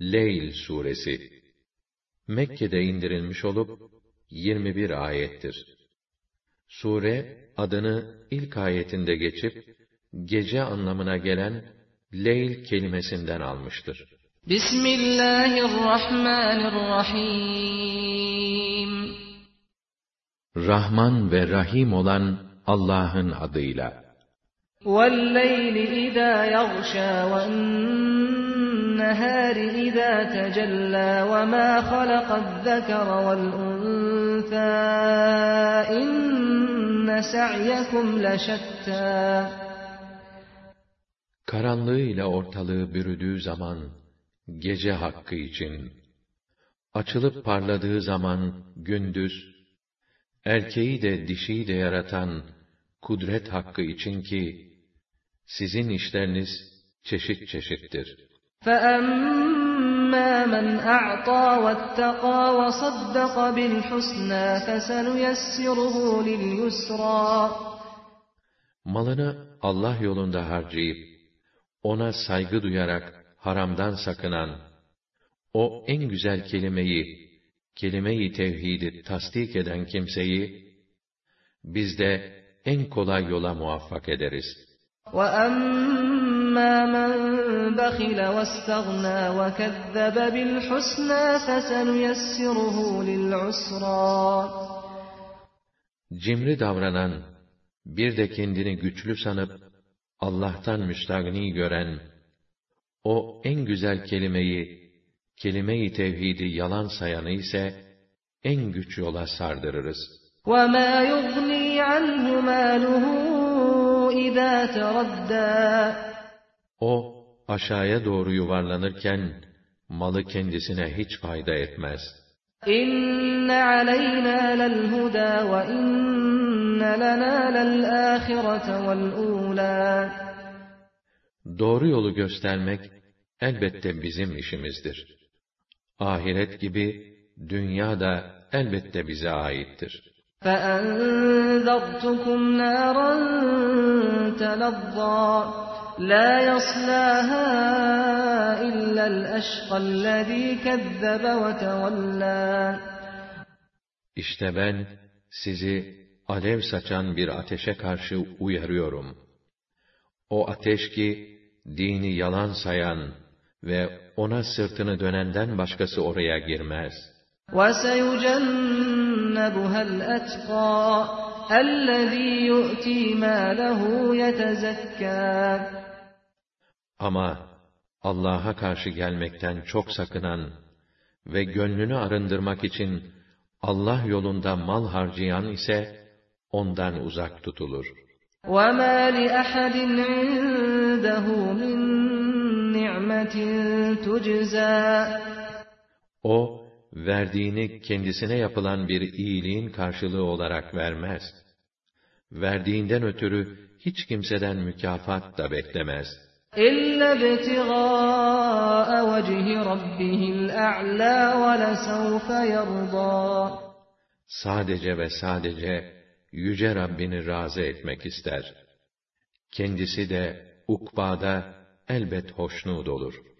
Leyl suresi Mekke'de indirilmiş olup 21 ayettir. Sure adını ilk ayetinde geçip gece anlamına gelen Leyl kelimesinden almıştır. Bismillahirrahmanirrahim Rahman ve Rahim olan Allah'ın adıyla. وَاللَّيْلِ إِذَا يَغْشَى وَالنَّهَارِ إِذَا تَجَلَّى وَمَا خَلَقَ الذَّكَرَ وَالْأُنثَى إِنَّ سَعْيَكُمْ لَشَتَّى Karanlığıyla ortalığı bürüdüğü zaman, gece hakkı için, açılıp parladığı zaman gündüz, erkeği de dişiyi de yaratan kudret hakkı için ki, sizin işleriniz çeşit çeşittir. فَأَمَّا مَنْ أَعْطَى وَاتَّقَى وَصَدَّقَ بِالْحُسْنَى فَسَنُيَسِّرُهُ لِلْيُسْرَى Malını Allah yolunda harcayıp, ona saygı duyarak haramdan sakınan, o en güzel kelimeyi, kelime-i tevhidi tasdik eden kimseyi, biz de en kolay yola muvaffak ederiz.'' Cimri davranan, bir de kendini güçlü sanıp, Allah'tan müstagni gören, o en güzel kelimeyi, kelime-i tevhidi yalan sayanı ise, en güç yola sardırırız. وَمَا يُغْنِي عَنْهُ مَالُهُ اِذَا تَرَدَّى O, aşağıya doğru yuvarlanırken, malı kendisine hiç fayda etmez. İnne aleyna lelhuda ve inne lena lelâhirete vel Doğru yolu göstermek, elbette bizim işimizdir. Ahiret gibi, dünya da elbette bize aittir. فَأَنذَرْتُكُمْ نَارًا تَلَظَّى لَا يَصْلَاهَا إِلَّا الْأَشْقَى الَّذ۪ي كَذَّبَ وَتَوَلَّى İşte ben sizi alev saçan bir ateşe karşı uyarıyorum. O ateş ki dini yalan sayan ve ona sırtını dönenden başkası oraya girmez. وَسَيُجَنَّ يَتَجَنَّبُهَا الْأَتْقَى الَّذ۪ي يُؤْتِي مَالَهُ يَتَزَكَّى Ama Allah'a karşı gelmekten çok sakınan ve gönlünü arındırmak için Allah yolunda mal harcayan ise ondan uzak tutulur. وَمَا لِأَحَدٍ عِندَهُ مِنْ نِعْمَةٍ تُجْزَى O, verdiğini kendisine yapılan bir iyiliğin karşılığı olarak vermez. Verdiğinden ötürü hiç kimseden mükafat da beklemez. İlla ibtigâe vecihi rabbihil a'lâ ve lesevfe. Sadece ve sadece yüce Rabbini razı etmek ister. Kendisi de ukbada elbet hoşnut olur.''